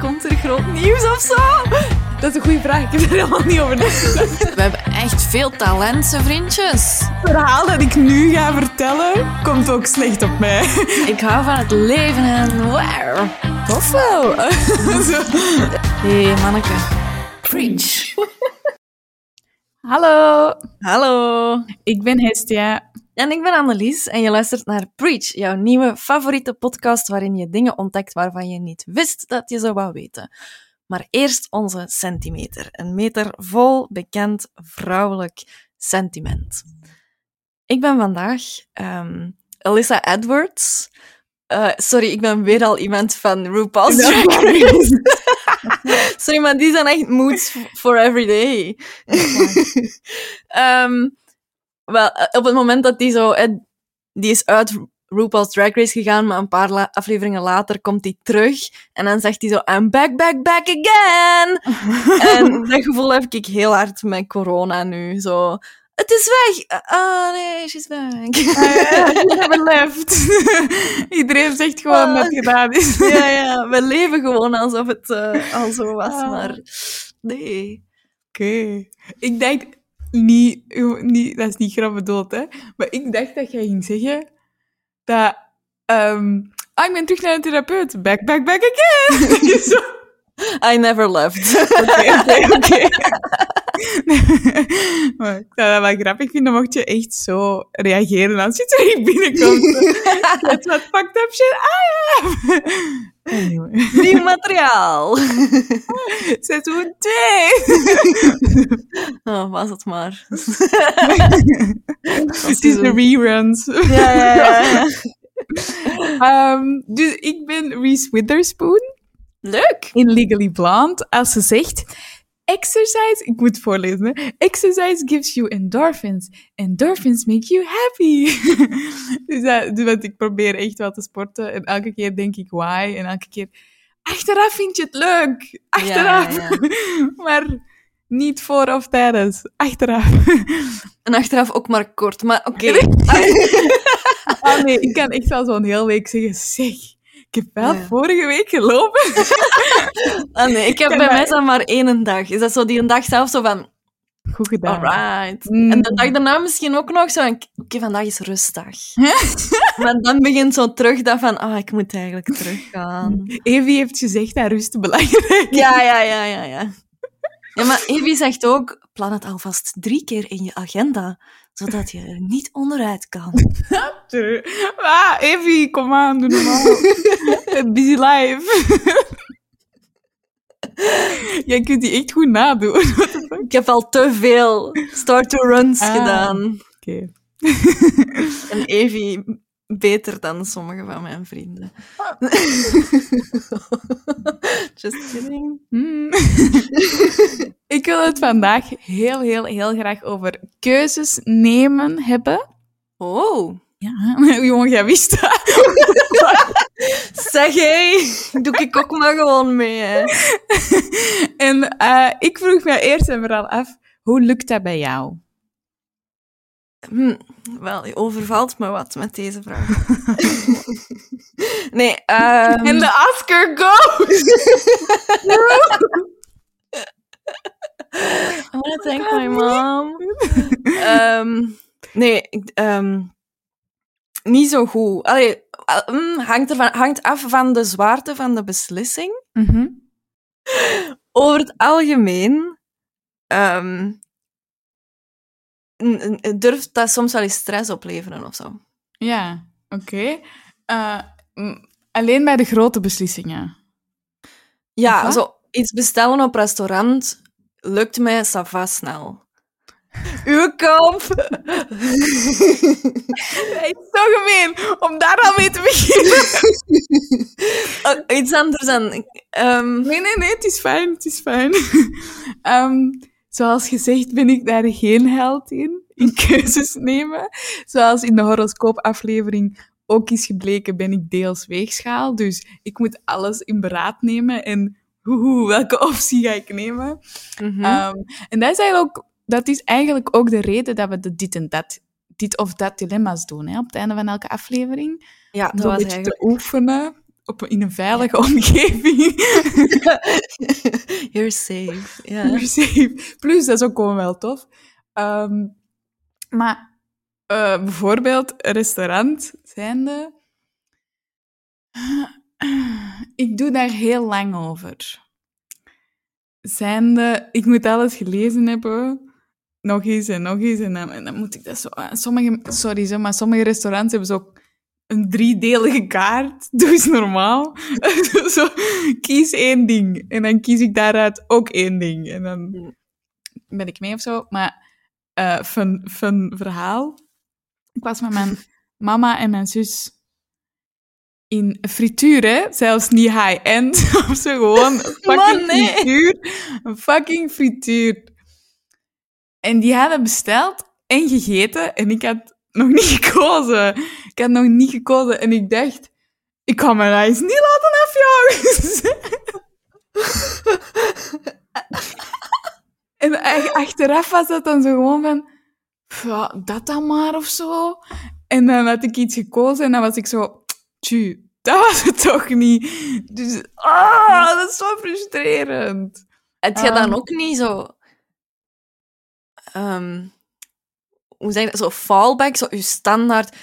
Komt er groot nieuws of zo? Dat is een goede vraag. Ik heb er helemaal niet over nagedacht. We hebben echt veel talenten, vriendjes. Het verhaal dat ik nu ga vertellen, komt ook slecht op mij. Ik hou van het leven en wow. Of wel? Zo. Hé, hey, manneke. Preach. Hallo, Hallo. ik ben Hestia. En ik ben Annelies en je luistert naar Preach, jouw nieuwe favoriete podcast waarin je dingen ontdekt waarvan je niet wist dat je zou wou weten. Maar eerst onze centimeter. Een meter vol bekend vrouwelijk sentiment. Ik ben vandaag ehm Alyssa Edwards. Eh, sorry, ik ben weer al iemand van RuPaul's Drag Race. Sorry, maar die zijn echt moods for every day. Wel, eh, op het moment dat die zo... die is uit RuPaul's Drag Race gegaan, maar een paar la- afleveringen later komt hij terug. En dan zegt hij zo, I'm back, back, back again! en dat gevoel heb ik heel hard met corona nu. Zo, het is weg! Ah, nee, she's back. We hebben left. Iedereen zegt gewoon dat het gedaan is. ja, ja, we leven gewoon alsof het eh, al zo was, Ah. maar nee. Oké. Ik denk niet, niet, dat is niet grap bedoeld, hè. Maar ik dacht dat jij ging zeggen dat, ehm ah, ik ben terug naar de therapeut. Back, back, back again. I never left. Oké, oké, oké. Maar ik zou dat wel grappig vinden mocht je echt zo reageren als je terug binnenkomt. That's what fucked up shit I am. Anyway. Nieuw materiaal. Seizoen 2. Oh, was het maar. Het is de reruns. Ja, ja, ja. ja. Ehm, dus ik ben Reese Witherspoon Leuk. in Legally Blonde. Als ze zegt... Exercise, ik moet voorlezen. Hè. Exercise gives you endorphins. Endorphins make you happy. dus, dat, dus want ik probeer echt wel te sporten. En elke keer denk ik why. En elke keer... Achteraf vind je het leuk. Achteraf. Ja, ja, maar niet voor of tijdens. Achteraf. En achteraf ook maar kort, maar oké. Ah nee, ik kan echt wel zo'n heel week zeggen, zeg, ik heb wel Ja. vorige week gelopen. Ah nee, ik heb bij mij. dan maar één dag. Is dat zo die een dag zelf zo van, Goed gedaan. alright. Mm. En de dag daarna misschien ook nog zo van, oké, vandaag is rustdag. maar dan begint zo terug dat van, ah, ik moet eigenlijk teruggaan. Evie heeft gezegd dat rust belangrijk is. Ja, ja, ja, ja, ja. Ja, maar Evie zegt ook, plan het alvast drie keer in je agenda, zodat je er niet onderuit kan. Ah, Evie, kom aan, doe normaal. Busy life. Jij kunt die echt goed nadoen. Ik heb al te veel start-to-runs Ah. gedaan. Oké. En Evie beter dan sommige van mijn vrienden. Just kidding. Hmm. Ik wil het vandaag heel, heel, heel graag over keuzes nemen hebben. Oh. Ja, jongen, jij wist dat. Zeg hé, doe ik ook maar gewoon mee. Hè. En eh, ik vroeg mij eerst en vooral af, hoe lukt dat bij jou? Hm, wel, je overvalt me wat met deze vraag. nee, ehm En de Oscar goes! I wanna thank my mom. Ehm, nee, ehm, niet zo goed. Allee, ah, mm, hangt, ervan, hangt af van de zwaarte van de beslissing. Mhm. Over het algemeen ehm, durft dat soms wel eens stress opleveren of zo. Ja, oké. Eh, alleen bij de grote beslissingen. Ja, zo iets bestellen op restaurant lukt mij sava snel. Uw kop! Het is zo gemeen om daar al mee te beginnen. Oh, iets anders dan... ehm, Nee, nee, nee, het is fijn, het is fijn. Ehm, zoals gezegd ben ik daar geen held in, in keuzes nemen. Zoals in de horoscoopaflevering ook is gebleken, ben ik deels weegschaal. Dus ik moet alles in beraad nemen en hoehoe, welke optie ga ik nemen? mhm. Ehm, en dat is, eigenlijk ook, dat is eigenlijk ook de reden dat we de dit en dat, dit of dat dilemma's doen, hè, op het einde van elke aflevering. ja, Om dat een was eigenlijk... te oefenen op, in een veilige omgeving. You're safe. Ja. You're safe. Plus, dat is ook gewoon wel tof. Ehm, maar eh, bijvoorbeeld restaurant zijnde... Ik doe daar heel lang over. Zijnde, ik moet alles gelezen hebben nog eens en nog eens. En dan, en dan moet ik dat zo... ah, Sommige, sorry, maar sommige restaurants hebben zo ook een driedelige kaart. Doe eens normaal. zo, kies één ding. En dan kies ik daaruit ook één ding. En dan ben ik mee of zo. Maar eh fun, fun verhaal. Ik was met mijn mama en mijn zus in frituur, hè? Zelfs niet high-end of zo, gewoon een fucking Man, nee. frituur. Een fucking frituur. En die hadden besteld en gegeten en ik had nog niet gekozen. Ik had nog niet gekozen en ik dacht, ik kan dat eens niet laten afjagen. en ach- achteraf was dat dan zo gewoon van, "Pff, ja, dat dan maar of zo. En dan had ik iets gekozen en dan was ik zo, tju, dat was het toch niet. Dus, ah, dat is zo frustrerend. Heb je dan Ehm. ook niet zo... ehm, hoe zeg je dat? Zo fallback, zo je standaard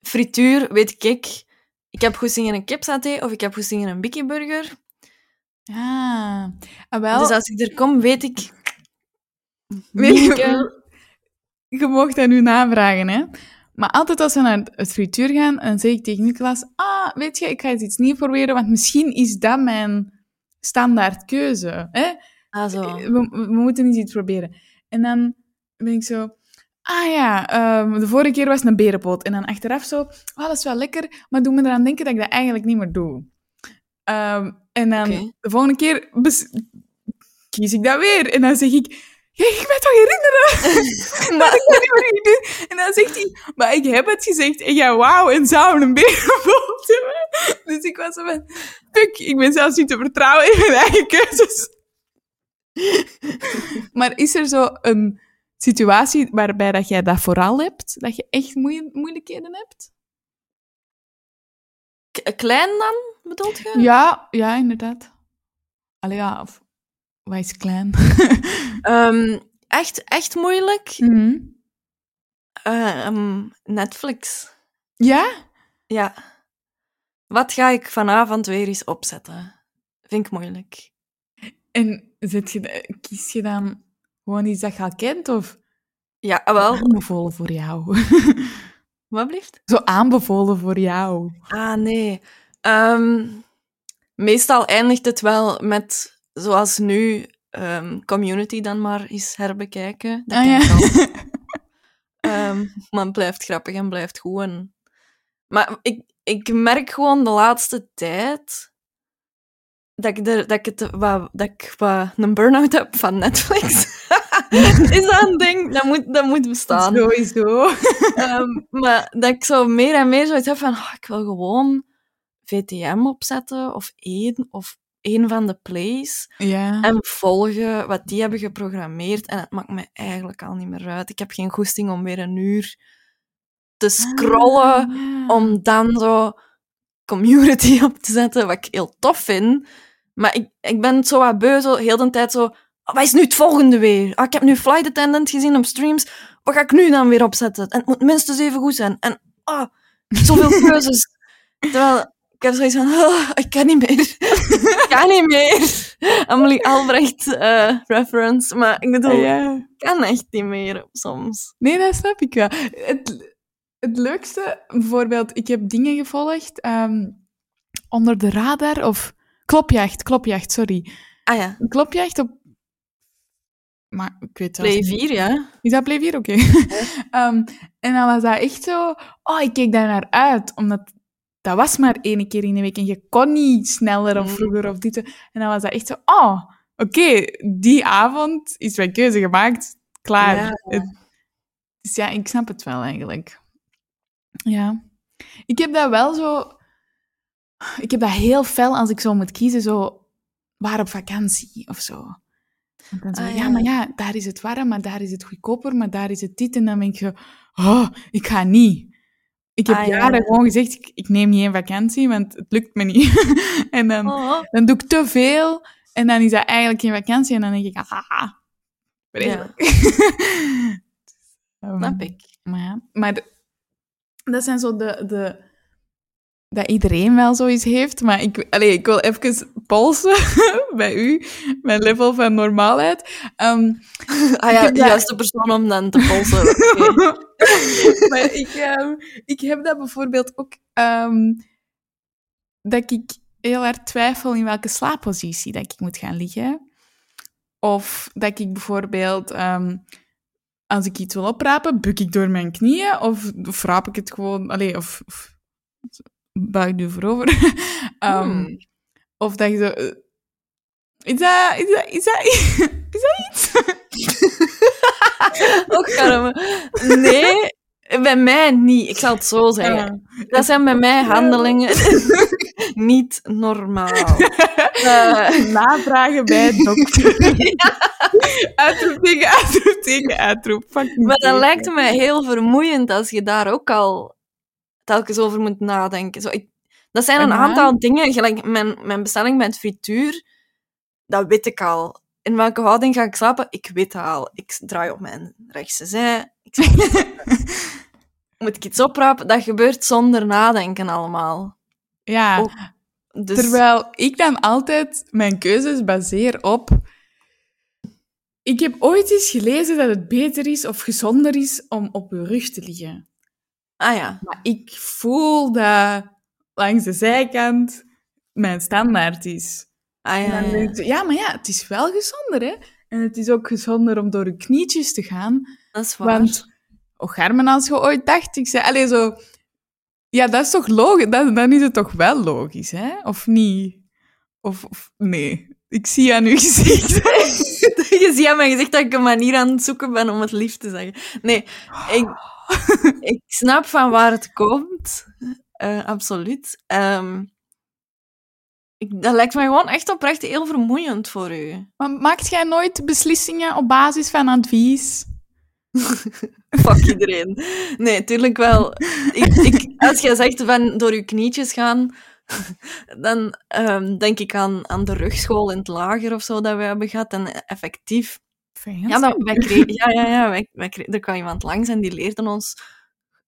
frituur, weet ik. Ik heb goed in een kipsaté of ik heb goed in een Bikkie burger. Ah, ah, wel. Dus als ik er kom, weet ik... Weet Mieke. je mocht dat nu navragen, hè. Maar altijd als we naar het frituur gaan, dan zeg ik tegen Nicolas, ah, weet je, ik ga eens iets nieuws proberen, want misschien is dat mijn standaard keuze. Hè? Ah, zo. We, we- we moeten eens iets proberen. En dan ben ik zo, ah ja, ehm, de vorige keer was het een berenpoot. En dan achteraf zo, oh, dat is wel lekker, maar doe me eraan denken dat ik dat eigenlijk niet meer doe. Ehm, en dan de volgende keer kies ik dat weer. En dan zeg ik, ja, ik ben toch herinneren? maar ik weet niet ik doe. En dan zegt hij, maar ik heb het gezegd. En ja, wauw, en zou een berenpoot hebben. Dus ik was zo van, fuck, ik ben zelfs niet te vertrouwen in mijn eigen keuzes. maar is er zo een situatie waarbij dat jij dat vooral hebt? Dat je echt moeie- moeilijkheden hebt? K- Klein dan, bedoelt je? Ja, ja, inderdaad. Allee, ja, of... Wat is klein? Ehm, echt, echt moeilijk. Mhm. Ehm, Netflix. Ja? Ja. Wat ga ik vanavond weer eens opzetten? Vind ik moeilijk. En zet je, kies je dan gewoon iets dat je al kent, of Ja, ah, wel. aanbevolen voor jou? Wat blieft? Zo aanbevolen voor jou. Ah, nee. Ehm, meestal eindigt het wel met, zoals nu, ehm, Community dan maar eens herbekijken. Dat Ah, ja. Ehm, maar het blijft grappig en blijft goed. En... Maar ik, ik merk gewoon de laatste tijd dat ik, er, dat ik, het, wat, dat ik wat een burn-out heb van Netflix. Is dat een ding? Dat moet, dat moet bestaan. Sowieso. Ehm, maar dat ik zo meer en meer zoiets heb van, ah, ik wil gewoon VTM opzetten of één of één van de plays Ja. en volgen wat die hebben geprogrammeerd. En het maakt me eigenlijk al niet meer uit. Ik heb geen goesting om weer een uur te scrollen Ah, ja. om dan zo community op te zetten, wat ik heel tof vind. Maar ik, ik ben zo wat beu, zo heel de tijd zo... "Ah, wat is nu het volgende weer? Ah, ik heb nu Flight Attendant gezien op streams. Wat ga ik nu dan weer opzetten? En het moet minstens even goed zijn. En ah, zoveel keuzes. Terwijl ik heb zoiets van... "Ah, ik kan niet meer. ik kan niet meer. Amelie Albrecht eh, reference. Maar ik bedoel, ja. ik kan echt niet meer soms. Nee, dat snap ik wel. Het, het leukste, bijvoorbeeld, ik heb dingen gevolgd ehm, onder de radar of klopjacht, klopjacht, sorry. Ah ja, Klopjacht op. Maar ik weet zelfs Play niet. 4, ja. Is dat Play 4? Oké. Ehm, en dan was dat echt zo... Oh, ik keek daar naar uit, omdat dat was maar één keer in de week en je kon niet sneller of Mm. vroeger of dit. En dan was dat echt zo... Oh, oké, die avond is mijn keuze gemaakt. Klaar. Ja. Het- dus ja, ik snap het wel eigenlijk. Ja. Ik heb dat wel zo... Ik heb dat heel fel als ik zo moet kiezen, zo... Waar op vakantie of zo. Dan zo, Ah, ja. ja. maar ja, daar is het warm, maar daar is het goedkoper, maar daar is het dit. En dan denk je, oh, ik ga niet. Ik heb Ah, ja. jaren gewoon gezegd, ik, ik neem geen vakantie, want het lukt me niet. en dan, Oh. dan doe ik te veel en dan is dat eigenlijk geen vakantie en dan denk ik, ah, vreselijk. Ehm, Snap ik. Maar, ja, maar dat zijn zo de, de... Dat iedereen wel zoiets heeft, maar ik, allee, ik wil even polsen bij u, mijn level van normaalheid. Ehm, Ah ja, de dat- juiste persoon om dan te polsen. Maar ik, ehm, ik heb dat bijvoorbeeld ook... ehm, dat ik heel erg twijfel in welke slaappositie dat ik moet gaan liggen. Of dat ik bijvoorbeeld... als ik iets wil oprapen, buk ik door mijn knieën of, of raap ik het gewoon... Allee, of, of buig ik er voorover. Hmm. Of dat je zo... eh, is dat... Is dat... Is dat, is dat iets? Och, arme. Nee, bij mij niet. Ik zal het zo zeggen. Dat zijn bij mij handelingen niet normaal. Eh, Navragen bij dokter. Uitroepteken, uitroepteken, uitroep. Fucking maar dat lijkt me heel vermoeiend als je daar ook al telkens over moet nadenken. Zo, ik, dat zijn een aantal dingen, gelijk mijn, mijn bestelling bij het frituur, dat weet ik al. In welke houding ga ik slapen? Ik weet het al. Ik draai op mijn rechtse zij. Ik moet ik iets oprapen? Dat gebeurt zonder nadenken allemaal. Ja, Ook. Dus, terwijl ik dan altijd mijn keuzes baseer op... Ik heb ooit eens gelezen dat het beter is of gezonder is om op je rug te liggen. Ah ja. Maar ik voel dat langs de zijkant mijn standaard is. Ah En ja, dan ja. denk ik, ja, maar ja, het is wel gezonder, hè? En het is ook gezonder om door je knietjes te gaan. Dat is waar. Want, oh Germen, als je ooit dacht, ik zei, allez, zo... Ja, dat is toch logisch? Dan, dan is het toch wel logisch, hè? Of niet? Of, of nee. Ik zie aan uw gezicht. je ziet aan mijn gezicht dat ik een manier aan het zoeken ben om het lief te zeggen. Nee, ik, ik snap van waar het komt. Eh, absoluut. Ik, dat lijkt mij gewoon echt oprecht heel vermoeiend voor u. Maar maakt jij nooit beslissingen op basis van advies? Fuck iedereen. Nee, tuurlijk wel. Ik, ik, als jij zegt van door je knietjes gaan, dan ehm, denk ik aan, aan de rugschool in het lager of zo dat we hebben gehad. En effectief Fancy. Ja, dat, wij kregen, ja, ja, ja wij, wij kregen, er kwam iemand langs en die leerde ons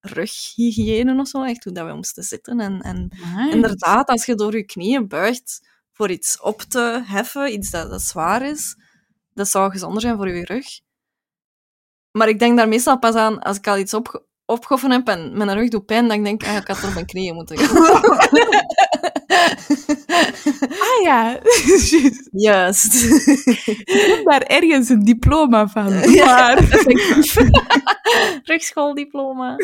rughygiëne of zo, echt hoe dat we moesten zitten. En, en Nice. inderdaad, als je door je knieën buigt voor iets op te heffen, iets dat, dat zwaar is, dat zou gezonder zijn voor je rug. Maar ik denk daar meestal pas aan als ik al iets opge opgeoffen heb en mijn rug doet pijn, dan denk ik, ah, ik had door mijn knieën moeten gaan. Ah ja, Juist. Juist. ik heb daar ergens een diploma van. Ja. Maar... Rugschoolddiploma.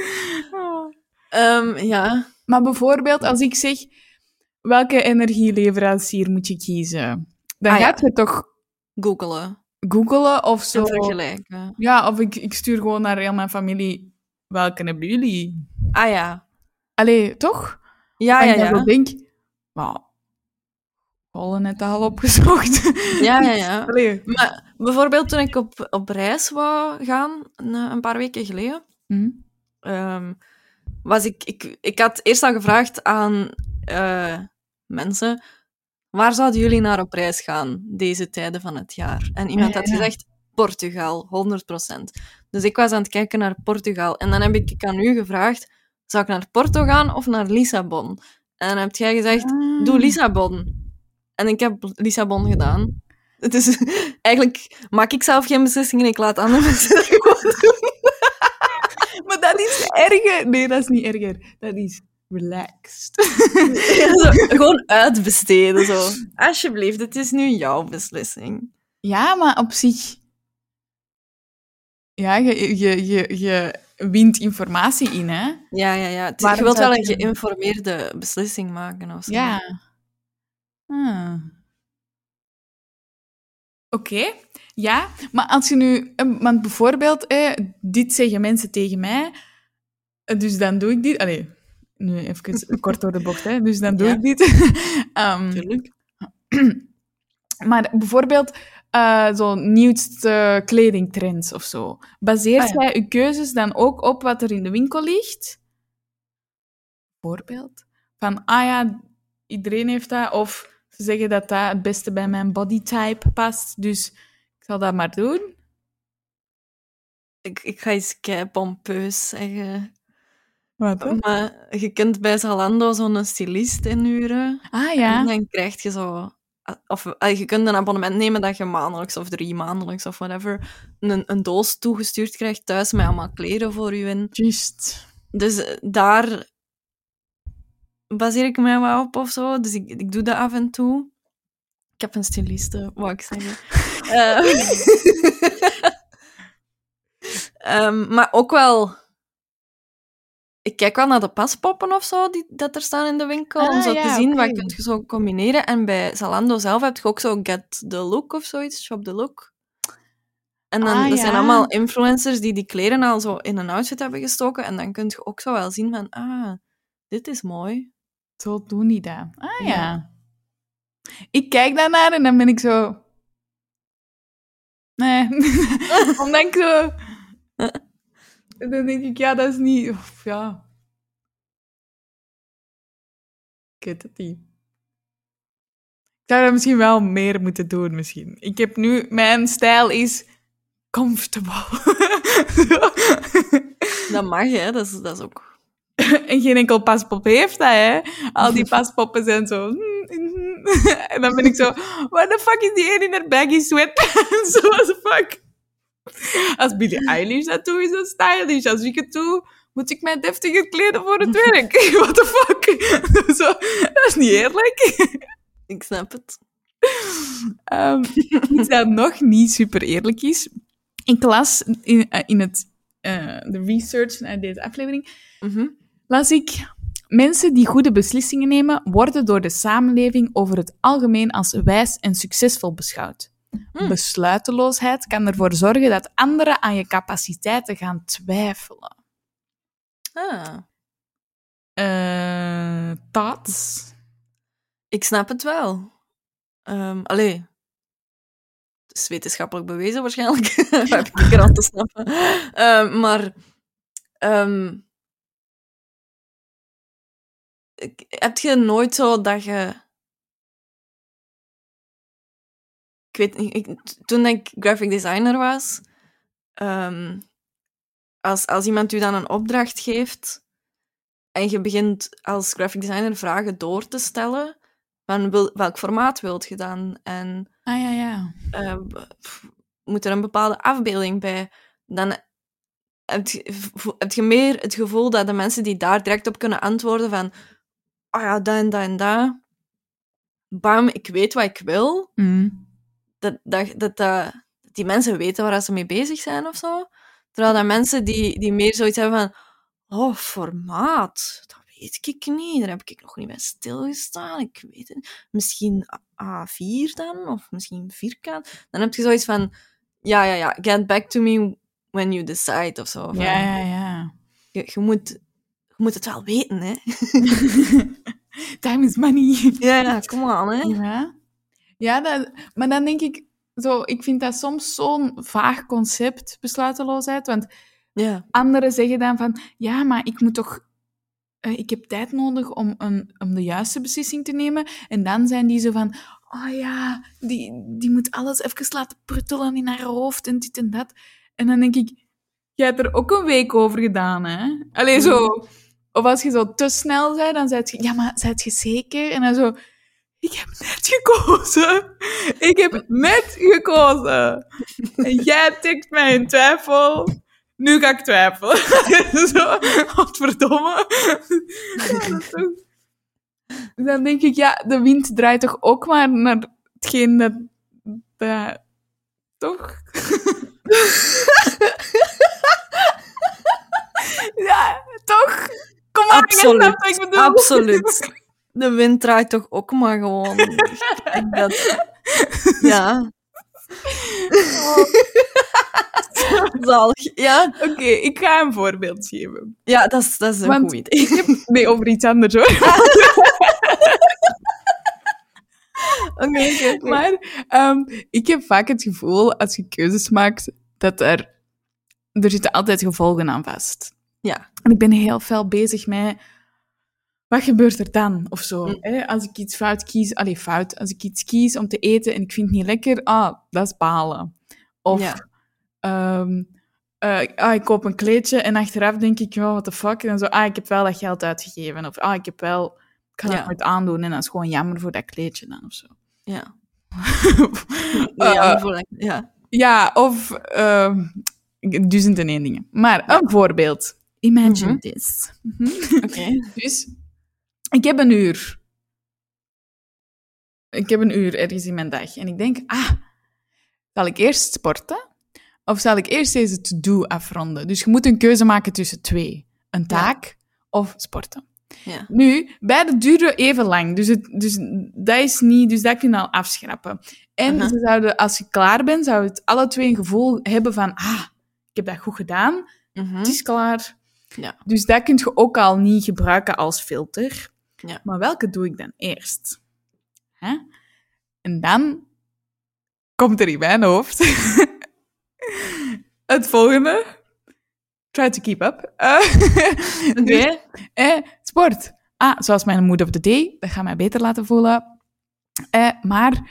Ehm, ja. maar bijvoorbeeld, als ik zeg, welke energieleverancier moet je kiezen? Dan Ah, ja. gaat je toch Googelen. googelen of zo. En vergelijken. Ja, of ik, ik stuur gewoon naar heel mijn familie, welke hebben jullie? Ah ja. Allee, toch? Ja, En ja, ik ja. zo denk, nou, Hollen net al opgezocht. Ja, ja, ja. Allee. Maar bijvoorbeeld toen ik op, op reis wou gaan, een, een paar weken geleden, Hm? ehm, was ik, ik... Ik had eerst al gevraagd aan eh, mensen, waar zouden jullie naar op reis gaan deze tijden van het jaar? En iemand Ja, had gezegd, Portugal, 100%. Dus ik was aan het kijken naar Portugal. En dan heb ik aan u gevraagd, zou ik naar Porto gaan of naar Lissabon? En dan heb jij gezegd, Ah. doe Lissabon. En ik heb Lissabon gedaan. Het is, eigenlijk maak ik zelf geen beslissingen, ik laat andere mensen dat gewoon doen. Maar dat is erger. Nee, dat is niet erger. Dat is relaxed. Zo, gewoon uitbesteden, zo. Alsjeblieft, het is nu jouw beslissing. Ja, maar op zich... Ja, je, je, je, je wint informatie in, hè? Ja, ja, ja. Waarom je wilt wel een geïnformeerde beslissing maken of zo. Ja. Ah. Oké, ja. Maar als je nu... eh, Want bijvoorbeeld, eh, dit zeggen mensen tegen mij, eh, dus dan doe ik dit. Allee, nu even kort door de bocht, hè. Dus dan doe Ja. ik dit. Tuurlijk. maar bijvoorbeeld eh zo nieuwste kledingtrends of zo. Baseert Ah, ja. jij je keuzes dan ook op wat er in de winkel ligt? voorbeeld. Van, ah ja, iedereen heeft dat. Of ze zeggen dat dat het beste bij mijn bodytype past. Dus ik zal dat maar doen. Ik, ik ga eens kei pompeus zeggen. Wat? Maar je kunt bij Zalando zo'n stylist inhuren. Ah En ja. dan krijg je zo... Of eh, je kunt een abonnement nemen dat je maandelijks of drie maandelijks of whatever een, een doos toegestuurd krijgt thuis met allemaal kleren voor je in. Juist. Dus eh, daar baseer ik mij wel op of zo. Dus ik, ik doe dat af en toe. Ik heb een styliste, wou ik zeggen. Eh, ehm, maar ook wel... Ik kijk wel naar de paspoppen of zo die dat er staan in de winkel. om Ah, zo ja, te zien wat kun je zo combineren. En bij Zalando zelf heb je ook zo Get the Look of zoiets. Shop the Look. En dan Ah, dat zijn allemaal influencers die die kleren al zo in een outfit hebben gestoken. En dan kun je ook zo wel zien van... Ah, dit is mooi. Zo doen die dat. Ah ja. Ja. Ik kijk daarnaar en dan ben ik zo... Nee. Omdat ik zo... En dan denk ik, ja, dat is niet... Of, ja. Ik weet het niet. Ik zou dat misschien wel meer moeten doen, misschien. Ik heb nu... Mijn stijl is... Comfortable. Dat mag, hè. Dat is, dat is ook... En geen enkel paspop heeft dat, hè. Al die paspoppen zijn zo... En dan ben ik zo... What the fuck is die een in haar baggy sweatpants? What the fuck? Als Billie Eilish dat doet, is dat stylish. Als ik het doe, moet ik mij deftiger kleden voor het werk. What the fuck? Zo, dat is niet eerlijk. Ik snap het. Ehm, iets dat nog niet super eerlijk is. Ik las in, eh, in het, eh, de research naar deze aflevering, Mhm. las ik... Mensen die goede beslissingen nemen, worden door de samenleving over het algemeen als wijs en succesvol beschouwd. Hmm. Besluiteloosheid kan ervoor zorgen dat anderen aan je capaciteiten gaan twijfelen. Ah, Eh thoughts? ik snap het wel. Ehm allee. Het is wetenschappelijk bewezen waarschijnlijk. Heb ik er aan te snappen. Ehm, maar... ehm, heb je nooit zo dat je... Ik weet niet... Ik, toen ik graphic designer was... ehm, als, als iemand u dan een opdracht geeft en je begint als graphic designer vragen door te stellen van wil, welk formaat wilt je dan en Ah ja, ja. eh, pff, moet er een bepaalde afbeelding bij, dan heb je, heb je meer het gevoel dat de mensen die daar direct op kunnen antwoorden van oh ja, dat en dat en dat, bam, ik weet wat ik wil, Mm. Dat, dat, dat, dat die mensen weten waar ze mee bezig zijn of zo. Terwijl dat mensen die, die meer zoiets hebben van oh, formaat, dat weet ik niet, daar heb ik nog niet bij stilgestaan, ik weet het Misschien A- A4 dan, of misschien vierkant. Dan heb je zoiets van, ja, ja, ja, get back to me when you decide, of zo. Ja, ja, ja. Je, je, moet, je moet het wel weten, hè. Time is money. Ja, ja, kom aan, hè. Ja, ja dat, maar dan denk ik, zo, ik vind dat soms zo'n vaag concept, besluiteloosheid. Want Ja. anderen zeggen dan van, ja, maar ik moet toch... eh, ik heb tijd nodig om, een, om de juiste beslissing te nemen. En dan zijn die zo van, oh ja, die, die moet alles even laten pruttelen in haar hoofd en dit en dat. En dan denk ik, jij hebt er ook een week over gedaan, hè? Allee, zo... Of als je zo te snel bent, dan zeg je, ja, maar zijt je zeker? En dan zo, ik heb net gekozen. Ik heb net gekozen. En jij tikt mij in twijfel. Nu ga ik twijfelen. zo, godverdomme. Ja, dat is toch- Dan denk ik, ja, de wind draait toch ook maar naar hetgeen dat... dat toch? ja, toch? Kom maar, Absoluut. wat ik bedoel. Absoluut. De wind draait toch ook maar gewoon. Dat... Ja. Zalig. Ja, Oké, ik ga een voorbeeld geven. ja dat, is, dat is een Want goed idee. ik heb... Nee, over iets anders hoor. Oké. Maar ehm, ik heb vaak het gevoel, als je keuzes maakt, dat er... Er zitten altijd gevolgen aan vast. Ja. En ik ben heel fel bezig met... wat gebeurt er dan? Of zo. Mm. Hè? Als ik iets fout kies, allee, fout. Als ik iets kies om te eten en ik vind het niet lekker, ah, dat is balen. Of, Ja. ehm, eh, ah, ik koop een kleedje en achteraf denk ik, oh, what the fuck? En zo, ah, ik heb wel dat geld uitgegeven. Of, ah, ik heb wel, ik Ja. dat nooit aandoen en dat is gewoon jammer voor dat kleedje dan, of zo. Ja. Eh, ja, voor dat- ja. ja, of ehm duizend en één dingen. Maar een voorbeeld. Imagine Mhm. this. Oké. Dus, ik heb een uur. Ik heb een uur ergens in mijn dag. En ik denk, ah, zal ik eerst sporten? Of zal ik eerst deze to-do afronden? Dus je moet een keuze maken tussen twee. Een taak of sporten. Ja. Nu, beide duren even lang. Dus, het, dus dat is niet... Dus dat kun je al afschrappen. En ze zouden, als je klaar bent, zou het alle twee een gevoel hebben van... Ah, ik heb dat goed gedaan. Mhm. Het is klaar. Ja. Dus dat kun je ook al niet gebruiken als filter. Ja. Maar welke doe ik dan eerst? Hè? En dan komt er in mijn hoofd het volgende. Try to keep up. Dus, eh, sport. Ah, zoals mijn mood of the day. Dat gaat mij beter laten voelen. Eh, maar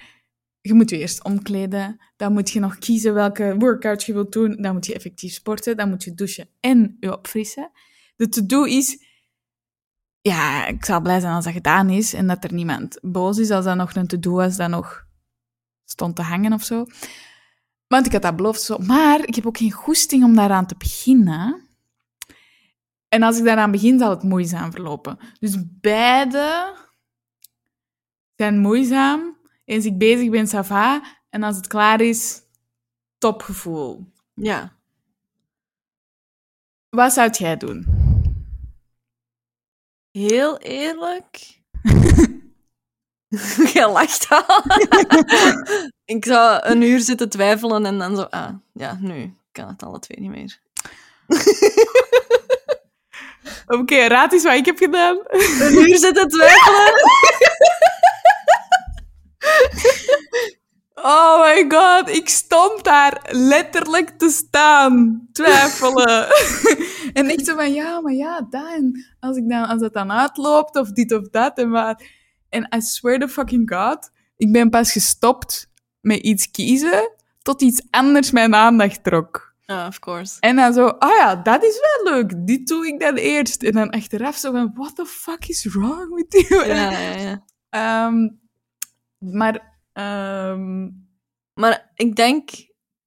je moet je eerst omkleden. Dan moet je nog kiezen welke workout je wilt doen. Dan moet je effectief sporten. Dan moet je douchen en je opfrissen. De to-do is... Ja, ik zal blij zijn als dat gedaan is en dat er niemand boos is als dat nog een to-do was dat nog stond te hangen of zo. Want ik had dat beloofd zo. Maar ik heb ook geen goesting om daaraan te beginnen. En als ik daaraan begin, zal het moeizaam verlopen. Dus beide zijn moeizaam. Eens ik bezig ben, ça va. En als het klaar is, topgevoel. Ja. Wat zou jij doen? Heel eerlijk. Jij lacht al. ik zou een uur zitten twijfelen en dan zo, ah, ja, nu kan het alle twee niet meer. Oké, raad eens wat ik heb gedaan. Een uur zitten twijfelen? Oh my god, ik stond daar letterlijk te staan, twijfelen. en echt zo van, ja, maar ja, dat en als, ik dan, als het dan uitloopt, of dit of dat, en maar... En I swear to fucking god, ik ben pas gestopt met iets kiezen, tot iets anders mijn aandacht trok. Ja, of course. En dan zo, ah ja, dat is wel leuk, dit doe ik dan eerst. En dan achteraf zo van, what the fuck is wrong with you? Ja, ja, ja. Ehm, maar, ehm, Maar ik denk,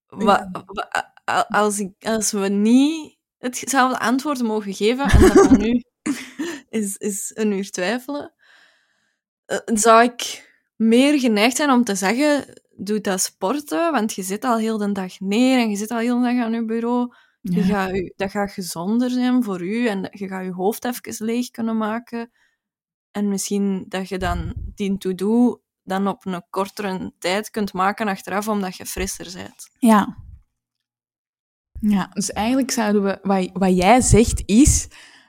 wa- wa- a- als, ik, als we niet hetzelfde antwoord mogen geven, en dat nu is, is een uur twijfelen, eh, zou ik meer geneigd zijn om te zeggen, doe dat sporten, want je zit al heel de dag neer en je zit al heel de dag aan je bureau. Je gaat dat gaat gezonder zijn voor u en je gaat je hoofd even leeg kunnen maken. En misschien dat je dan die to-do dan op een kortere tijd kunt maken achteraf, omdat je frisser bent. Ja. Ja, dus eigenlijk zouden we... Wat, wat jij zegt is...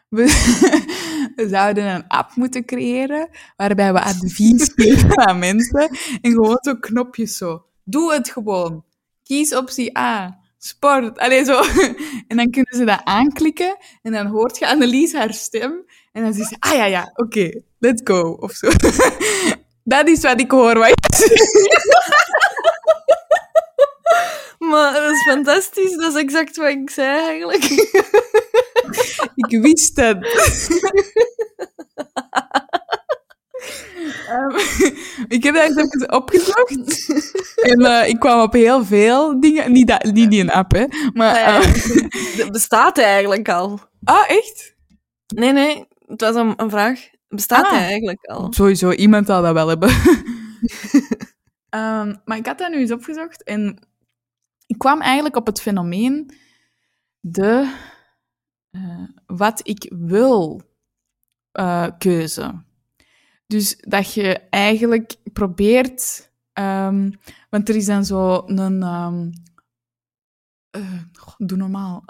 We, we zouden een app moeten creëren waarbij we advies geven aan mensen en gewoon zo knopjes zo. Doe het gewoon. Kies optie A. Sport. Allee, zo. En dan kunnen ze dat aanklikken en dan hoort je Annelies haar stem en dan zegt ze, ah ja, ja, oké, let's go, of zo. Dat is wat ik hoor. Wat. Maar dat is fantastisch, dat is exact wat ik zei eigenlijk. Ik wist het. Ehm, ik heb dat even opgezocht. En eh, ik kwam op heel veel dingen. Niet, dat, niet die een app, hè. Maar, Ja, eh, Dat bestaat eigenlijk al. ah, echt? Nee, nee, het was een, een vraag. Bestaat Ah. hij eigenlijk al? Sowieso, iemand zal dat wel hebben. Ehm, maar ik had dat nu eens opgezocht en ik kwam eigenlijk op het fenomeen de eh, wat ik wil eh, keuze. Dus dat je eigenlijk probeert, ehm, want er is dan zo een, ehm, eh, doe normaal.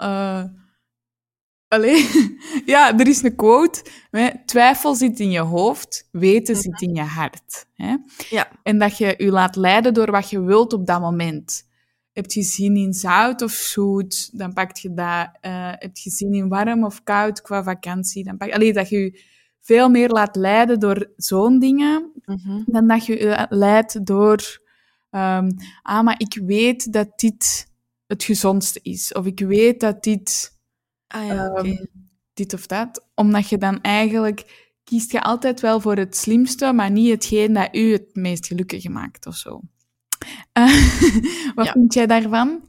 Allee, ja, er is een quote. Hè, twijfel zit in je hoofd, weten zit in je hart. Hè? Ja. En dat je je laat leiden door wat je wilt op dat moment. Heb je zin in zout of zoet, dan pak je dat. Eh, heb je zin in warm of koud qua vakantie, dan pak Allee, dat je je veel meer laat leiden door zo'n dingen, Mhm. dan dat je je leidt door, ehm, ah, maar ik weet dat dit het gezondste is. Of ik weet dat dit, Ah ja, ehm, dit of dat. Omdat je dan eigenlijk kiest je altijd wel voor het slimste, maar niet hetgeen dat u het meest gelukkig maakt of zo. Eh, wat Ja. vind jij daarvan?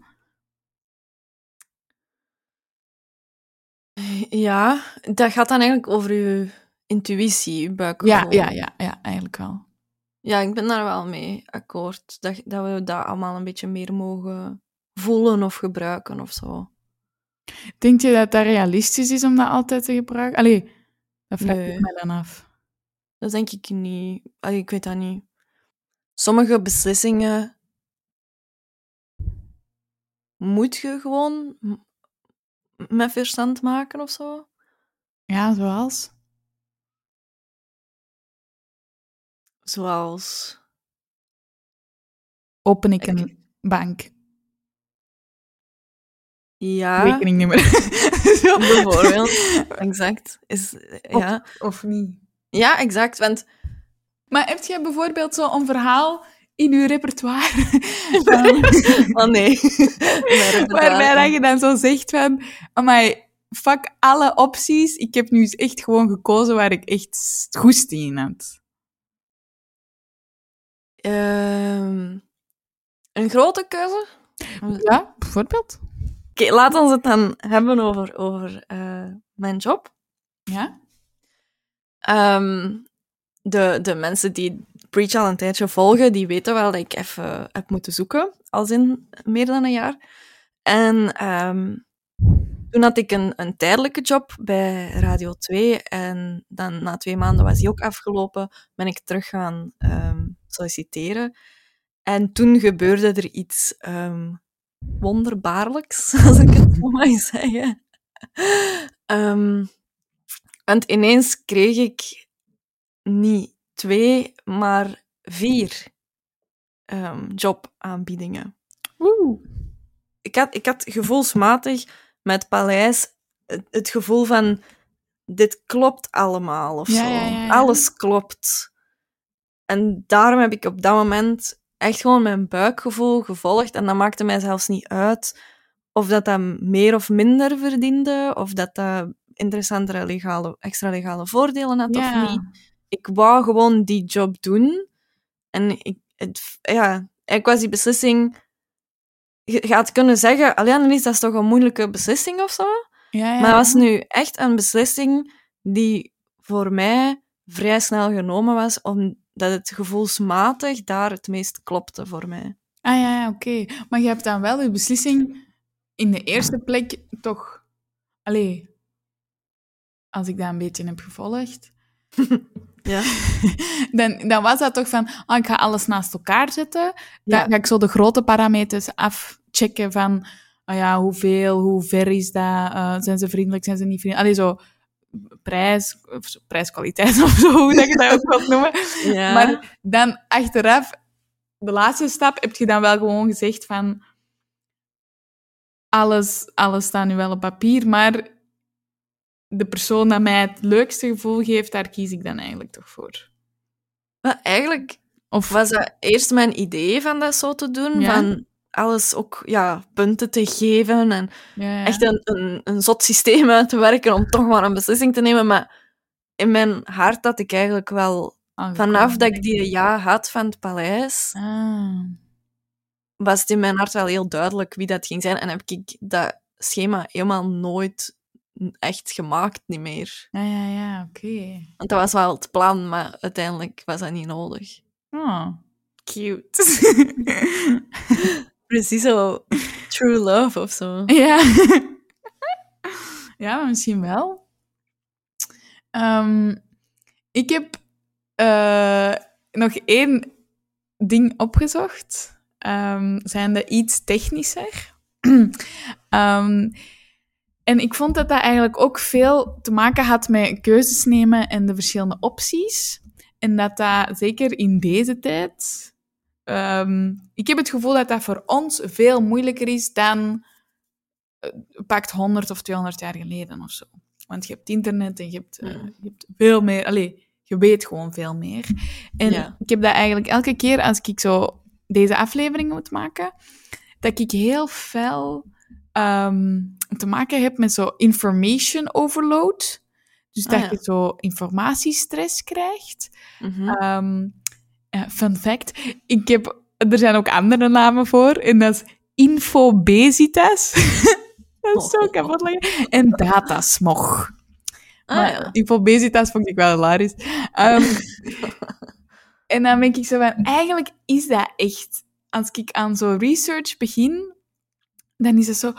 Ja, dat gaat dan eigenlijk over je intuïtie, je Ja, buikgevoel. ja, ja, ja, eigenlijk wel. Ja, ik ben daar wel mee akkoord. Dat, dat we dat allemaal een beetje meer mogen voelen of gebruiken of zo. Denk je dat dat realistisch is om dat altijd te gebruiken? Allee, dat vraag Nee. ik mij dan af. Dat denk ik niet. Allee, ik weet dat niet. Sommige beslissingen moet je gewoon met verstand maken of zo. Ja, zoals? Zoals. Open ik Ik- een bank. Ja, Rekeningnummer. Zo. bijvoorbeeld. exact. Is, ja. Of niet. ja, exact. Want Maar heb jij bijvoorbeeld zo'n verhaal in je repertoire? Oh nee. Waarbij dat je dan zo zegt van... Amai, fuck alle opties. Ik heb nu echt gewoon gekozen waar ik echt goesting in had. Ehm, een grote keuze? Ja, bijvoorbeeld. Oké, laat ons het dan hebben over, over eh, mijn job. Ja? Ehm, de, de mensen die Preach al een tijdje volgen, die weten wel dat ik even heb moeten zoeken, als in meer dan een jaar. En ehm, toen had ik een, een tijdelijke job bij Radio 2 en dan na twee maanden was die ook afgelopen, ben ik terug gaan ehm, solliciteren. En toen gebeurde er iets wonderbaarlijks, als ik het zo mag zeggen. Ehm, want ineens kreeg ik niet twee, maar vier ehm, jobaanbiedingen. Oeh. Ik had, ik had gevoelsmatig met Paleis het, het gevoel van dit klopt allemaal of Ja, zo. ja, ja, ja. Alles klopt. En daarom heb ik op dat moment echt gewoon mijn buikgevoel gevolgd. En dat maakte mij zelfs niet uit of dat dat meer of minder verdiende, of dat dat interessantere legale, extra legale voordelen had Ja. of niet. Ik wou gewoon die job doen. En ik, het, ja, ik was die beslissing... Je gaat kunnen zeggen, alleen Annelies, dat is toch een moeilijke beslissing of zo? Ja, ja. Maar het was nu echt een beslissing die voor mij vrij snel genomen was, omdat het gevoelsmatig daar het meest klopte voor mij. Ah ja, ja oké. Maar je hebt dan wel je beslissing in de eerste plek toch... Allee, als ik dat een beetje heb gevolgd, Ja. dan, dan was dat toch van, ah, ik ga alles naast elkaar zetten. Dan Ja. ga ik zo de grote parameters afchecken van, ah ja, hoeveel, hoe ver is dat, eh, zijn ze vriendelijk, zijn ze niet vriendelijk. Allee, zo prijs, of prijskwaliteit of zo, hoe dat je dat ook wilt noemen. Ja. Maar dan achteraf, de laatste stap, heb je dan wel gewoon gezegd van alles, alles staat nu wel op papier, maar de persoon dat mij het leukste gevoel geeft, daar kies ik dan eigenlijk toch voor. Maar eigenlijk Of was dat eerst mijn idee van dat zo te doen, Ja. van alles ook ja, punten te geven en ja, ja. echt een, een, een zot systeem uit te werken om toch maar een beslissing te nemen. Maar in mijn hart had ik eigenlijk wel, Aangekomen. vanaf dat ik die ja had van het paleis, Ah. was het in mijn hart wel heel duidelijk wie dat ging zijn. En heb ik dat schema helemaal nooit echt gemaakt niet meer. Ja, ja, ja, oké. Want dat was wel het plan, maar uiteindelijk was dat niet nodig. Oh. Cute. Precies zo true love of zo. Ja. ja, misschien wel. Ehm, ik heb eh, nog één ding opgezocht. Ehm zijn de iets technischer. Ehm, en ik vond dat dat eigenlijk ook veel te maken had met keuzes nemen en de verschillende opties. En dat dat zeker in deze tijd. Ehm, ik heb het gevoel dat dat voor ons veel moeilijker is dan eh, pakt 100 of 200 jaar geleden of zo. Want je hebt internet en je hebt, eh, Mm. je hebt veel meer... Allee, je weet gewoon veel meer. En Ja. ik heb dat eigenlijk elke keer als ik zo deze aflevering moet maken, dat ik heel fel ehm, te maken heb met zo information overload. Dus Ah, dat ja. je zo informatiestress krijgt. Mhm. Ehm, fun fact. Ik heb, er zijn ook andere namen voor. En dat is infobesitas. dat is zo kapot lachen. En datasmog. Ah, maar ja. infobesitas vond ik wel hilarisch. Ehm, en dan denk ik zo van, eigenlijk is dat echt... Als ik aan zo'n research begin, dan is het zo...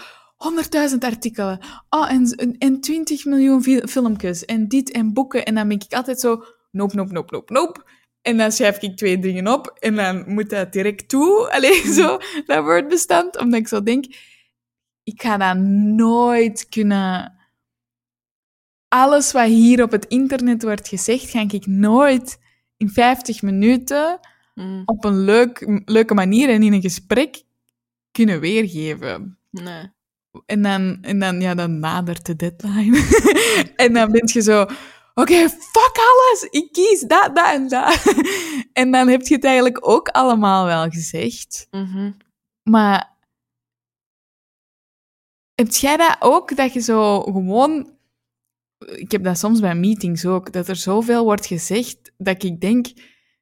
100.000 artikelen. Oh, en, en 20 miljoen fil- filmpjes. En dit en boeken. En dan ben ik altijd zo... Nope, nope, nope, nope, nope. En dan schrijf ik twee dingen op. En dan moet dat direct toe. Alleen zo, dat woordbestand. Omdat ik zo denk... Ik ga dat nooit kunnen... Alles wat hier op het internet wordt gezegd, ga ik nooit in 50 minuten Mm, op een leuk, leuke manier en in een gesprek kunnen weergeven. nee. En dan, en dan, ja, dan nadert de deadline. en dan ben je zo, oké, fuck alles, ik kies dat, dat en dat. en dan heb je het eigenlijk ook allemaal wel gezegd. Mhm. Maar heb jij dat ook, dat je zo gewoon... Ik heb dat soms bij meetings ook, dat er zoveel wordt gezegd, dat ik denk,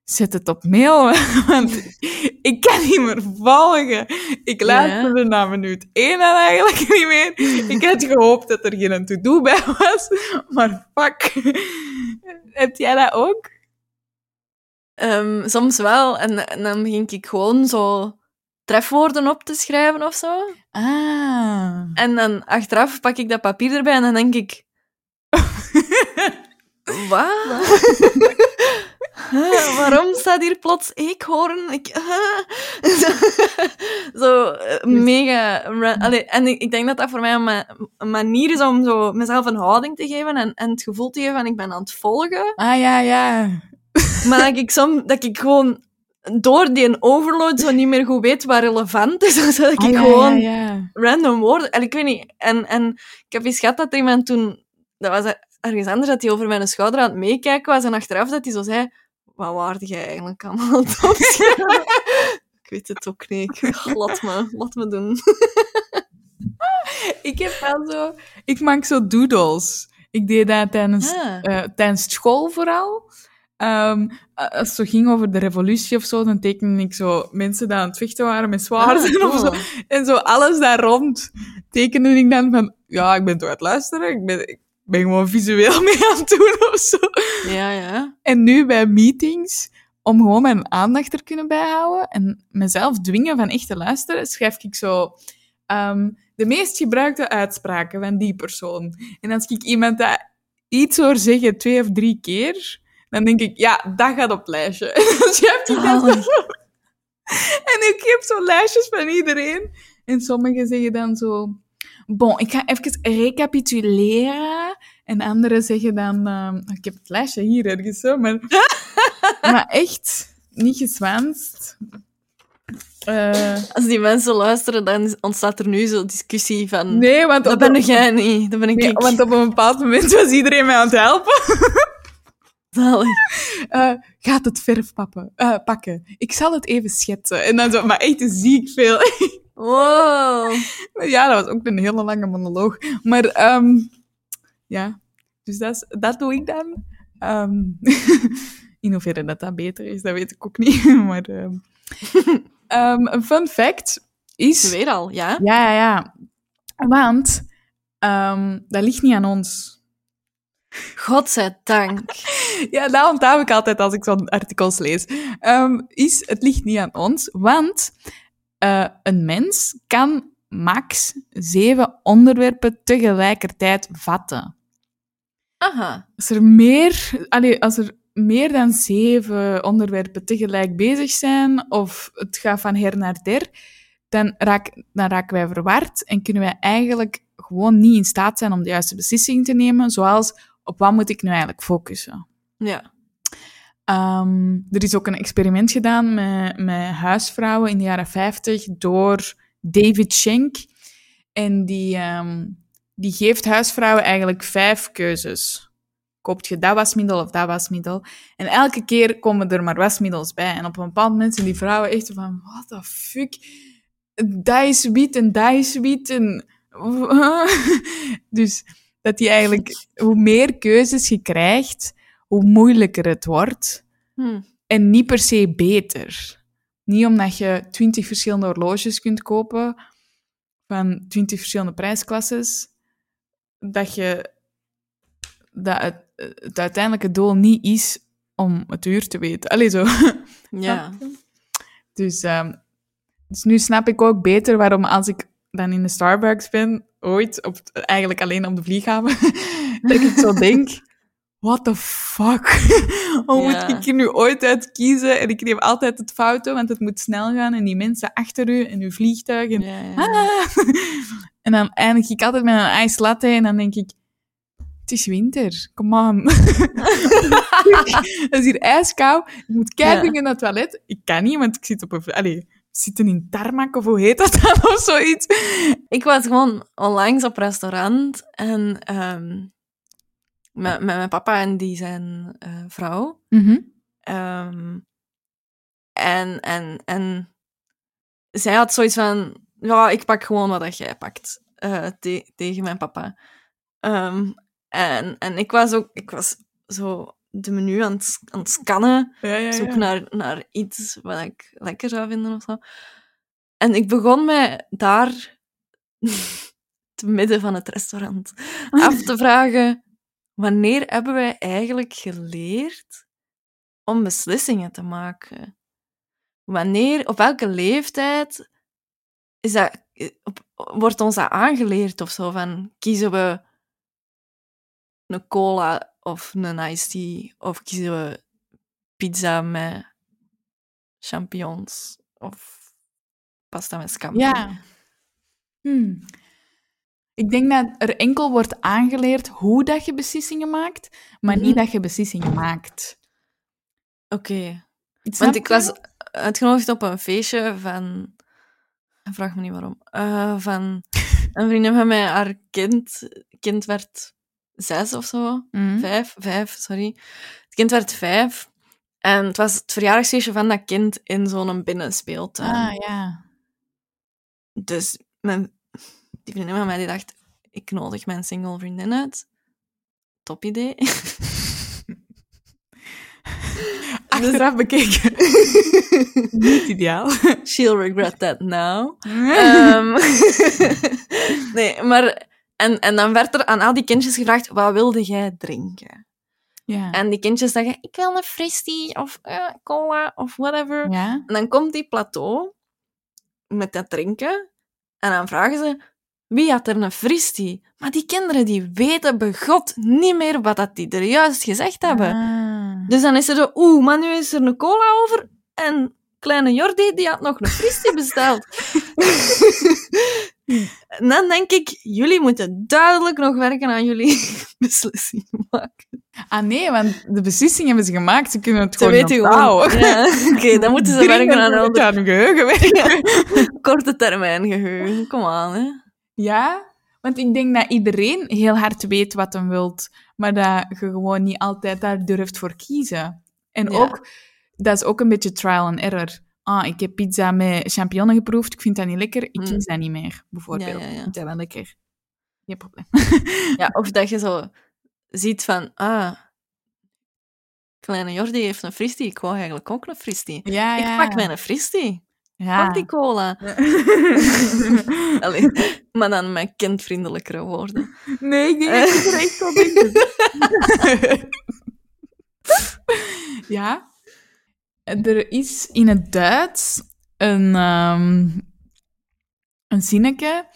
zet het op mail, want ik kan niet meer volgen. Ik luisterde naar minuut één en eigenlijk niet meer. Ik had gehoopt dat er geen to-do bij was, maar fuck. Heb jij dat ook? Ehm, soms wel. En, en dan begin ik gewoon zo trefwoorden op te schrijven of zo. Ah. En dan achteraf pak ik dat papier erbij en dan denk ik... Wat? Huh, waarom staat hier plots eekhoorn? Ik, huh? zo eh, mega... Allee, en ik, ik denk dat dat voor mij een, ma- een manier is om zo mezelf een houding te geven en, en het gevoel te geven van ik ben aan het volgen. Ah, ja, ja. Maar dat ik, soms, dat ik gewoon door die overload zo niet meer goed weet wat relevant is. Dus dat ik Ah, ja, gewoon ja, ja. random woorden... En ik weet niet... En, en ik heb eens gehad dat iemand toen... Dat was ergens anders, dat hij over mijn schouder aan het meekijken was. En achteraf dat hij zo zei... Wat waarde jij eigenlijk allemaal aan het opschrijven?" Ik weet het ook niet. Laat, me, laat me doen. Ik heb wel zo... Ik maak zo doodles. Ik deed dat tijdens, Ah. eh, tijdens school vooral. Ehm, als het zo ging over de revolutie of zo, dan tekende ik zo mensen die aan het vechten waren met zwaarden Ah, of zo. En zo alles daar rond tekende ik dan van... Ja, ik ben toch aan het luisteren. Ik ben, ik ben gewoon visueel mee aan het doen of zo. Ja, ja. En nu bij meetings, om gewoon mijn aandacht er kunnen bijhouden en mezelf dwingen van echt te luisteren, schrijf ik zo ehm, de meest gebruikte uitspraken van die persoon. En als ik iemand dat iets hoor zeggen twee of drie keer, dan denk ik, ja, dat gaat op het lijstje. En dan schrijf ik dat zo. En ik heb zo lijstjes van iedereen. En sommigen zeggen dan zo... Bon, ik ga even recapituleren. En anderen zeggen dan... ehm, ik heb het lijstje hier ergens, zo, maar... maar echt, niet gezwanst. Eh, Als die mensen luisteren, dan ontstaat er nu zo'n discussie van... nee, want Dat op, ben jij niet. Dat ben ik nee, ik. want op een bepaald moment was iedereen mij aan het helpen. Zalig. Eh, gaat het verf pappen, eh, pakken? Ik zal het even schetsen. En dan zo, maar echt ziek veel. Wow. Ja, dat was ook een hele lange monoloog. Maar ehm, ja, dus dat, dat doe ik dan. Ehm, in hoeverre dat dat beter is, dat weet ik ook niet. maar ehm, een fun fact is... Weer al, ja? Ja, ja, ja. Want dat ligt niet aan ons. Godzijdank. Ja, dat onthoud ik altijd als ik zo'n artikels lees. Is, het ligt niet aan ons, want eh, een mens kan max zeven onderwerpen tegelijkertijd vatten. Aha. Als er meer, allee, als er meer dan zeven onderwerpen tegelijk bezig zijn, of het gaat van her naar der, dan, raak, dan raken wij verward en kunnen wij eigenlijk gewoon niet in staat zijn om de juiste beslissing te nemen, zoals op wat moet ik nu eigenlijk focussen. Ja. Ehm, er is ook een experiment gedaan met, met huisvrouwen in de jaren 50 door David Schenk. En die, ehm, die geeft huisvrouwen eigenlijk vijf keuzes. Koopt je dat wasmiddel of dat wasmiddel? En elke keer komen er maar wasmiddels bij. En op een bepaald moment zijn die vrouwen echt van, what the fuck? Dat is wit en dat is en... dus dat die eigenlijk, hoe meer keuzes je krijgt, hoe moeilijker het wordt. Hm. En niet per se beter. Niet omdat je twintig verschillende horloges kunt kopen van twintig verschillende prijsklasses, dat je dat het, het uiteindelijke doel niet is om het uur te weten. Allee, zo. Ja. Dus, ehm, dus nu snap ik ook beter waarom als ik dan in de Starbucks ben, ooit, op, eigenlijk alleen op de vlieghaven, dat ik zo denk, what the fuck? Hoe moet ik er nu ooit uit kiezen? En ik neem altijd het foto, want het moet snel gaan. En die mensen achter u en uw vliegtuig. En. Ah. en dan eindig ik altijd met een ijs latte en dan denk ik, het is winter, come on. het is hier ijskoud, ik moet kijken in het toilet. Ik kan niet, want ik zit op een... Allee, we zitten in tarmac, of hoe heet dat dan, of zoiets. Ik was gewoon onlangs op restaurant en ehm, met, met mijn papa en die zijn eh, vrouw. Ehm, en, en, en zij had zoiets van, ja, ik pak gewoon wat dat jij pakt eh, te- tegen mijn papa. Ehm, en, en ik was ook, ik was zo de menu aan het, aan het scannen, Ja, ja, zoek naar, naar iets wat ik lekker zou vinden of zo. En ik begon mij daar, te midden van het restaurant, af te vragen: wanneer hebben wij eigenlijk geleerd om beslissingen te maken? Wanneer, op welke leeftijd is dat, wordt ons dat aangeleerd of zo? Van kiezen we een cola of een iced tea? Of kiezen we pizza met champignons of pasta met scampi? Ja. Hmm. Ik denk dat er enkel wordt aangeleerd hoe dat je beslissingen maakt, maar niet Mhm. dat je beslissingen maakt. Oké. Want ik was uitgenodigd op een feestje van... Vraag me niet waarom. Eh, van een vriendin van mij, haar kind... kind werd zes of zo. Mhm. Vijf, vijf, sorry. Het kind werd vijf. En het was het verjaardagsfeestje van dat kind in zo'n binnenspeeltuin. Ah, ja. Dus mijn, die vriendin van mij die dacht, ik nodig mijn single vriendin uit. Top idee. Achteraf bekeken. niet ideaal. She'll regret that now. Ehm, nee, maar... En, en dan werd er aan al die kindjes gevraagd, wat wilde jij drinken? ja. En die kindjes zeggen, ik wil een fristie of eh, cola of whatever. En dan komt die plateau met dat drinken. En dan vragen ze, wie had er een fristie? Maar die kinderen die weten begot niet meer wat dat die er juist gezegd hebben. Ah. Dus dan is er zo, oeh, maar nu is er een cola over. En kleine Jordi, die had nog een fristie besteld. en dan denk ik, jullie moeten duidelijk nog werken aan jullie beslissingen maken. Ah nee, want de beslissing hebben ze gemaakt. Ze kunnen het Ze gewoon weten gewoon. Ja, Oké, dan moeten ze werken aan hun geheugen werken. korte termijn geheugen. Kom aan, hè. Ja, want ik denk dat iedereen heel hard weet wat hem wilt, maar dat je gewoon niet altijd daar durft voor kiezen. En Ja. ook, dat is ook een beetje trial and error. Ah, ik heb pizza met champignon geproefd, ik vind dat niet lekker, ik Mm. kies dat niet meer, bijvoorbeeld. Ja, ja, ja. Ik vind dat wel lekker. Geen probleem. Ja, of dat je zo ziet van, ah, kleine Jordi heeft een fristie, ik wou eigenlijk ook een fristie. Ja, Ik pak mijn fristie. Ja. Pak die cola. Allee, maar dan met kindvriendelijkere woorden. Nee, ik denk dat ik er echt ja. Er is in het Duits een, ehm een zinnetje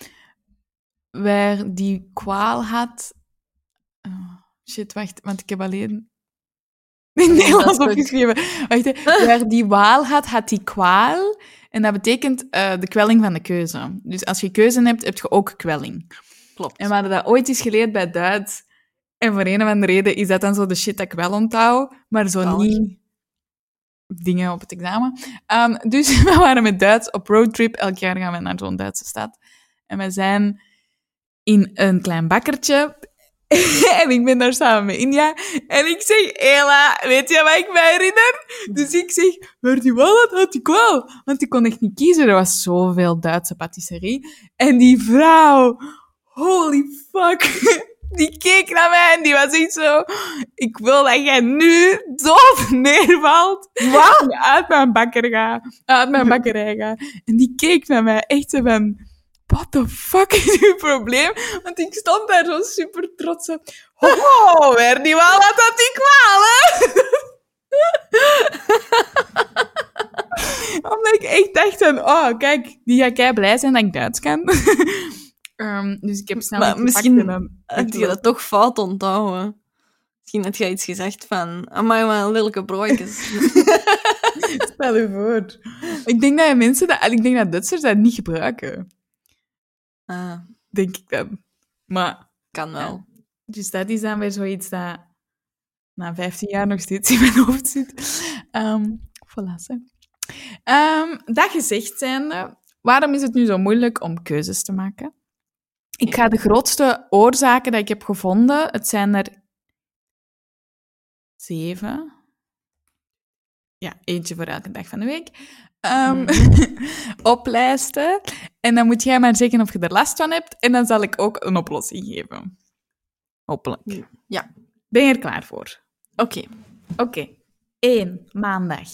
waar die kwaal had... Oh, shit, wacht, want ik heb alleen in dat Nederlands opgeschreven. Wacht, waar die waal had, had die kwaal. En dat betekent eh, de kwelling van de keuze. Dus als je keuze hebt, heb je ook kwelling. Klopt. En we hadden dat ooit eens geleerd bij Duits. En voor een of andere reden is dat dan zo de shit dat ik wel onthoud, maar zo niet dingen op het examen. Ehm, dus we waren met Duits op roadtrip. Elk jaar gaan we naar zo'n Duitse stad. En we zijn in een klein bakkertje. en ik ben daar samen met India. En ik zeg, Ela, weet je wat ik mij herinner? Dus ik zeg, maar die wallet had ik wel. Want ik kon echt niet kiezen. Er was zoveel Duitse patisserie. En die vrouw, holy fuck. Die keek naar mij en die was echt zo... Ik wil dat jij nu dood neervalt. Wat? Uit mijn bakker ga. Uit mijn bakkerij ga. En die keek naar mij echt zo van... What the fuck is uw probleem? Want ik stond daar zo super trots op. Oh, weer die wel wat dat ik wel, hè? Omdat ik echt dacht van, oh, kijk, die ga kei blij zijn dat ik Duits kan. Ehm, dus ik heb snel Maar misschien Heb je dat toch fout onthouden? Misschien had jij iets gezegd van... Amai, wat een lelijke broodjes. Stel je voor. Ik denk dat mensen dat, ik denk dat Duitsers dat niet gebruiken. Ah, Denk ik dan. Maar, kan wel. dus dat is dan weer zoiets dat na 15 jaar nog steeds in mijn hoofd zit. Voilà. Ehm, dat gezegd zijnde, waarom is het nu zo moeilijk om keuzes te maken? Ik ga de grootste oorzaken dat ik heb gevonden, het zijn er zeven. Ja, eentje voor elke dag van de week. Ehm, oplijsten. En dan moet jij maar zeggen of je er last van hebt. En dan zal ik ook een oplossing geven. Hopelijk. Ja. Ben je er klaar voor? Oké. Oké. 1. Maandag.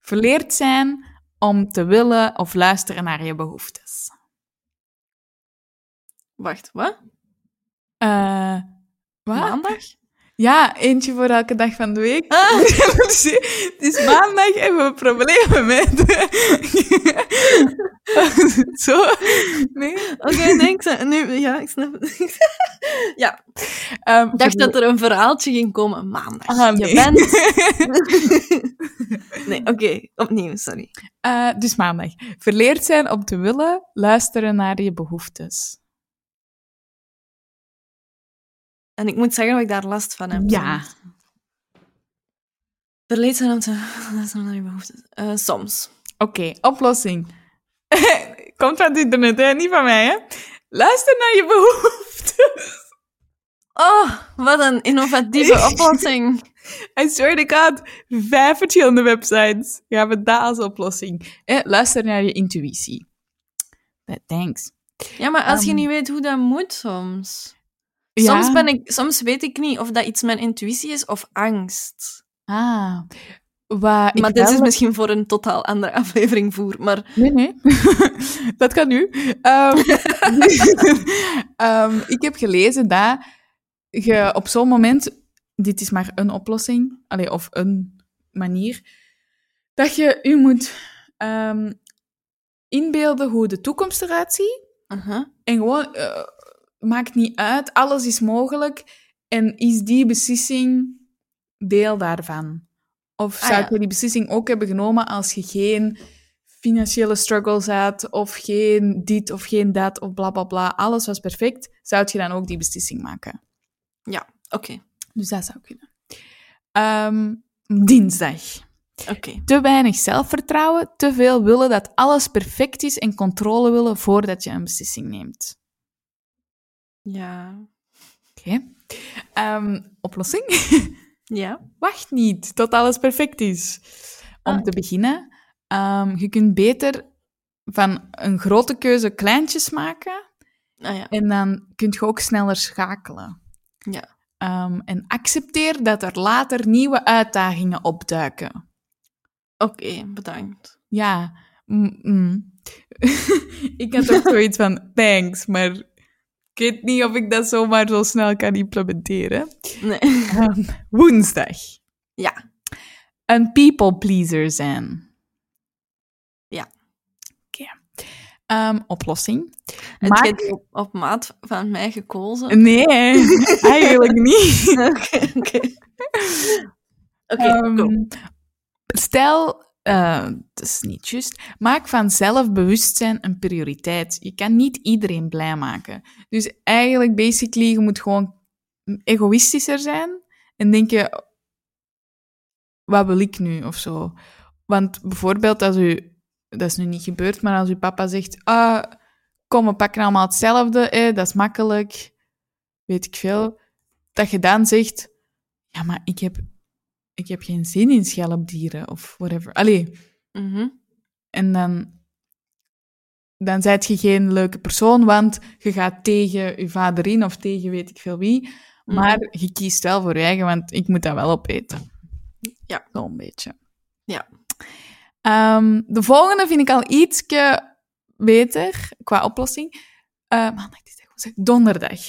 Verleerd zijn om te willen of luisteren naar je behoeftes. Wacht, wat? Eh wat? Maandag? Ja, eentje voor elke dag van de week. Ah. het is maandag en we hebben problemen met... Zo? Nee? Oké, nee, ik snap- nu, ja, ik snap het. ja, Ehm, ik dacht dat er een verhaaltje ging komen maandag. Ah, nee. Je bent... nee, oké, opnieuw, sorry. Eh, dus maandag. Verleerd zijn om te willen luisteren naar je behoeftes. En ik moet zeggen dat ik daar last van heb. Ja. om te... luisteren naar je behoeftes. Eh, soms. Oké, oplossing. Komt van het internet, hè? Niet van mij, hè? Luister naar je behoeftes. Oh, wat een innovatieve oplossing. I swear to god, vijf verschillende websites hebben dat als oplossing. Eh, luister naar je intuïtie. Eh, Thanks. Ja, maar als je Ehm, niet weet hoe dat moet soms. Ja. Soms, ben ik, soms weet ik niet of dat iets mijn intuïtie is of angst. Ah. Maar dit wel- is misschien voor een totaal andere aflevering voer. Maar Nee, nee. dat kan nu. Ehm, ehm, ik heb gelezen dat je op zo'n moment... Dit is maar een oplossing, allee, of een manier, dat je je moet ehm, inbeelden hoe de toekomst eruit ziet. En gewoon, eh, maakt niet uit, alles is mogelijk. En is die beslissing deel daarvan? Of Ah, zou ja. je die beslissing ook hebben genomen als je geen financiële struggles had, of geen dit of geen dat, of bla bla bla, alles was perfect, zou je dan ook die beslissing maken? ja, oké. Dus dat zou kunnen. Ehm, dinsdag. Oké. Te weinig zelfvertrouwen, te veel willen dat alles perfect is en controle willen voordat je een beslissing neemt. Ja. Oké. Ehm, oplossing? Ja. Wacht niet tot alles perfect is. Om Ah. te beginnen, ehm, je kunt beter van een grote keuze kleintjes maken Ah ja. en dan kun je ook sneller schakelen. Ja. Ehm, en accepteer dat er later nieuwe uitdagingen opduiken. Oké, bedankt. Ja, mm, mm. ik had ook zoiets van thanks, maar weet niet of ik dat zomaar zo snel kan implementeren. Nee. Ehm, woensdag. Ja. Een people pleaser zijn. Ja. Oké. Ehm, oplossing. Heb Maak- die op, op maat van mij gekozen? Nee, eigenlijk niet. Oké, oké. Oké, Ehm, stel, eh, dat is niet juist, maak van zelfbewustzijn een prioriteit. Je kan niet iedereen blij maken. Dus eigenlijk, basically, je moet gewoon egoïstischer zijn en denken, wat wil ik nu, of zo. Want bijvoorbeeld als u, dat is nu niet gebeurd, maar als uw papa zegt, ah, kom, we pakken allemaal hetzelfde, hè, dat is makkelijk, weet ik veel. Dat je dan zegt, ja, maar ik heb, ik heb geen zin in schelpdieren of whatever. Allee, Mhm. en dan, dan zijt je geen leuke persoon, want je gaat tegen je vader in of tegen weet ik veel wie. Maar je kiest wel voor je eigen, want ik moet dat wel opeten. Ja. Zo'n beetje. Ja. Ehm, de volgende vind ik al ietsje beter qua oplossing. Eh, maandag, dinsdag, woensdag, donderdag.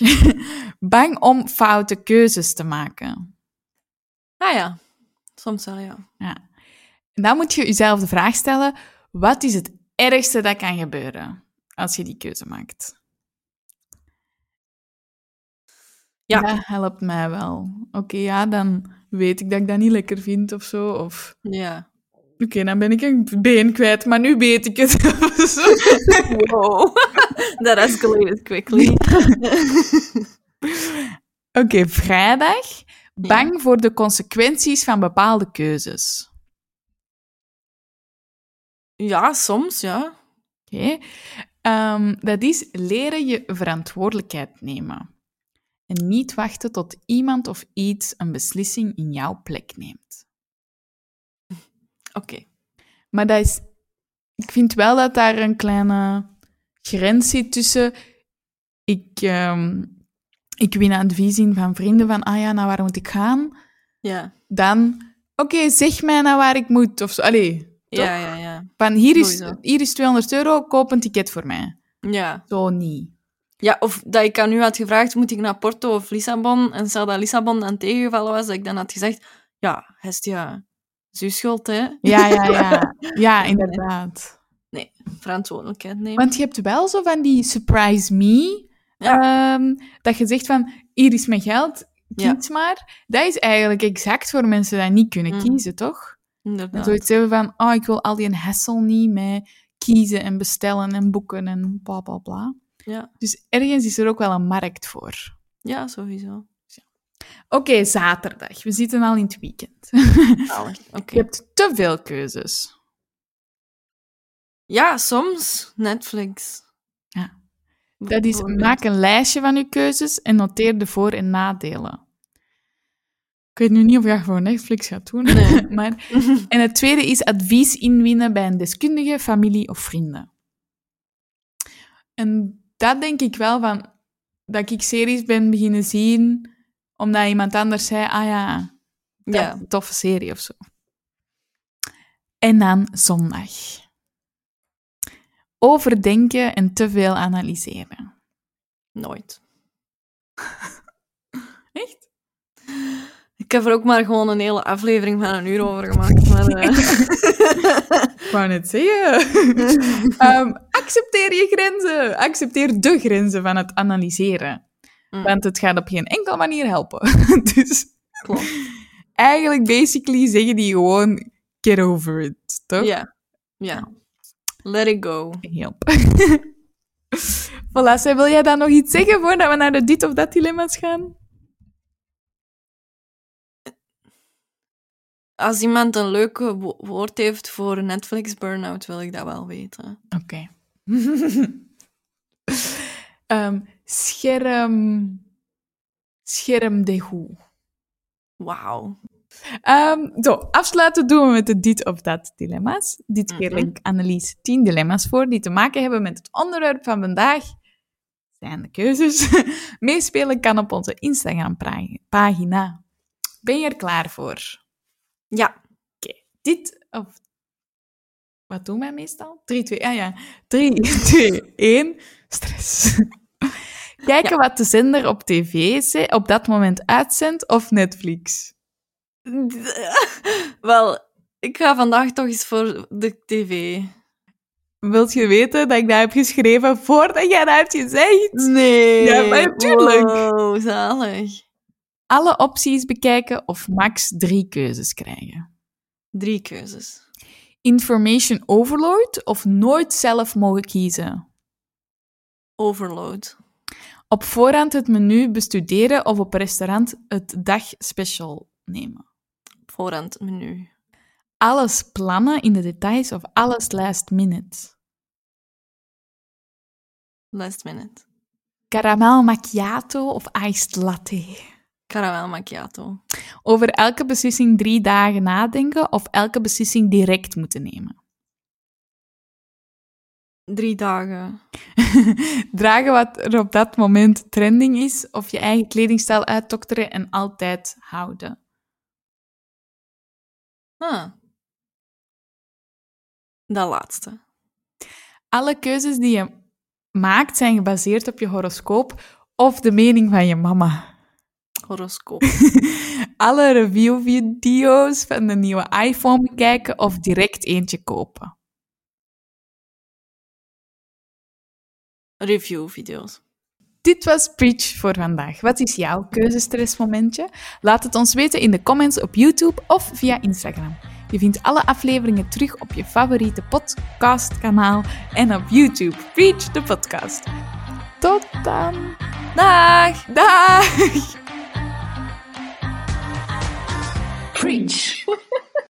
Bang om foute keuzes te maken. Ah ja, soms wel, ja. Ja. En dan moet je jezelf de vraag stellen: wat is het ergste dat kan gebeuren als je die keuze maakt? Ja. Dat helpt mij wel. Oké, ja, dan weet ik dat ik dat niet lekker vind of zo. Of Ja. oké, dan ben ik een been kwijt, maar nu weet ik het. Wow. That escalated quickly. Oké, vrijdag. Bang voor de consequenties van bepaalde keuzes. ja, soms, ja. Oké. Ehm, dat is leren je verantwoordelijkheid nemen. En niet wachten tot iemand of iets een beslissing in jouw plek neemt. Oké. Maar dat is... Ik vind wel dat daar een kleine grens zit tussen... Ik, ehm, ik win advies in van vrienden van... Ah ja, naar waar moet ik gaan? Ja. Dan... Oké, zeg mij naar waar ik moet. Of zo. Allee, Ja, ja, ja. van hier is, hier is 200 euro, koop een ticket voor mij. Ja. Zo niet. Ja, of dat ik aan u had gevraagd, moet ik naar Porto of Lissabon? En stel dat Lissabon dan tegengevallen was, dat ik dan had gezegd, ja, Hestia, is uw schuld, hè? Ja, ja, ja. Ja, inderdaad. Verantwoordelijkheid nemen. Want je hebt wel zo van die surprise me. Ehm, dat je zegt van, hier is mijn geld, Ja. kies maar. Dat is eigenlijk exact voor mensen die niet kunnen Mm. kiezen, toch? Inderdaad. zoiets hebben van, oh, ik wil al die hassle niet met kiezen en bestellen en boeken en bla, bla, bla. Ja. Dus ergens is er ook wel een markt voor. ja, sowieso. Oké, zaterdag. We zitten al in het weekend. Je hebt te veel keuzes. Ja, soms Netflix. Dat is, maak een lijstje van je keuzes en noteer de voor- en nadelen. Ik weet nu niet of je dat voor Netflix gaat doen. Nee. maar, en het tweede is advies inwinnen bij een deskundige, familie of vrienden. En dat denk ik wel van, dat ik series ben beginnen zien, omdat iemand anders zei, ah ja, dat Ja. toffe serie of zo. En dan zondag. Overdenken en te veel analyseren. Nooit. Echt? Ik heb er ook maar gewoon een hele aflevering van een uur over gemaakt. Maar, eh, Ik wou net zeggen. Ehm, accepteer je grenzen. Accepteer de grenzen van het analyseren. Mm. Want het gaat op geen enkele manier helpen. dus klopt. eigenlijk, basically, zeggen die gewoon, get over it, toch? Ja. Ja. Let it go. Help. voilà, Zij, wil jij dan nog iets zeggen voordat we naar de dit of dat dilemma's gaan? Als iemand een leuk wo- woord heeft voor Netflix burn-out, wil ik dat wel weten. Oké. Ehm scherm... Schermdegoe. Wauw. Ehm, zo, afsluiten doen we met de dit of dat dilemma's. Dit keer Mhm. leg ik Annelies 10 dilemma's voor die te maken hebben met het onderwerp van vandaag. Zijn de keuzes. Meespelen kan op onze Instagram-pagina. Ben je er klaar voor? Ja. Dit of... Wat doen wij meestal? 3, 2, ah ja. 3, 2, 1. Stress. Kijken wat de zender op tv op dat moment uitzendt of Netflix? Wel, ik ga vandaag toch eens voor de tv. Wilt je weten dat ik dat heb geschreven voordat jij dat hebt gezegd? Nee. Ja, maar natuurlijk. Wow, zalig. Alle opties bekijken of max drie keuzes krijgen. Drie keuzes. Information overload of nooit zelf mogen kiezen. Overload. Op voorhand het menu bestuderen of op restaurant het dagspecial nemen. Voorhand menu. Alles plannen in de details of alles last minute. Last minute. Caramel macchiato of iced latte? Caramel macchiato. Over elke beslissing drie dagen nadenken of elke beslissing direct moeten nemen? Drie dagen. Dragen wat er op dat moment trending is of je eigen kledingstijl uitdokteren en altijd houden? Ah. Dat laatste. Alle keuzes die je maakt zijn gebaseerd op je horoscoop of de mening van je mama. Horoscoop. Alle reviewvideo's van de nieuwe iPhone bekijken of direct eentje kopen. Reviewvideo's. Dit was Preach voor vandaag. Wat is jouw keuzestressmomentje? Laat het ons weten in de comments op YouTube of via Instagram. Je vindt alle afleveringen terug op je favoriete podcastkanaal en op YouTube. Preach de podcast. Tot dan. Dag! Dag! Preach.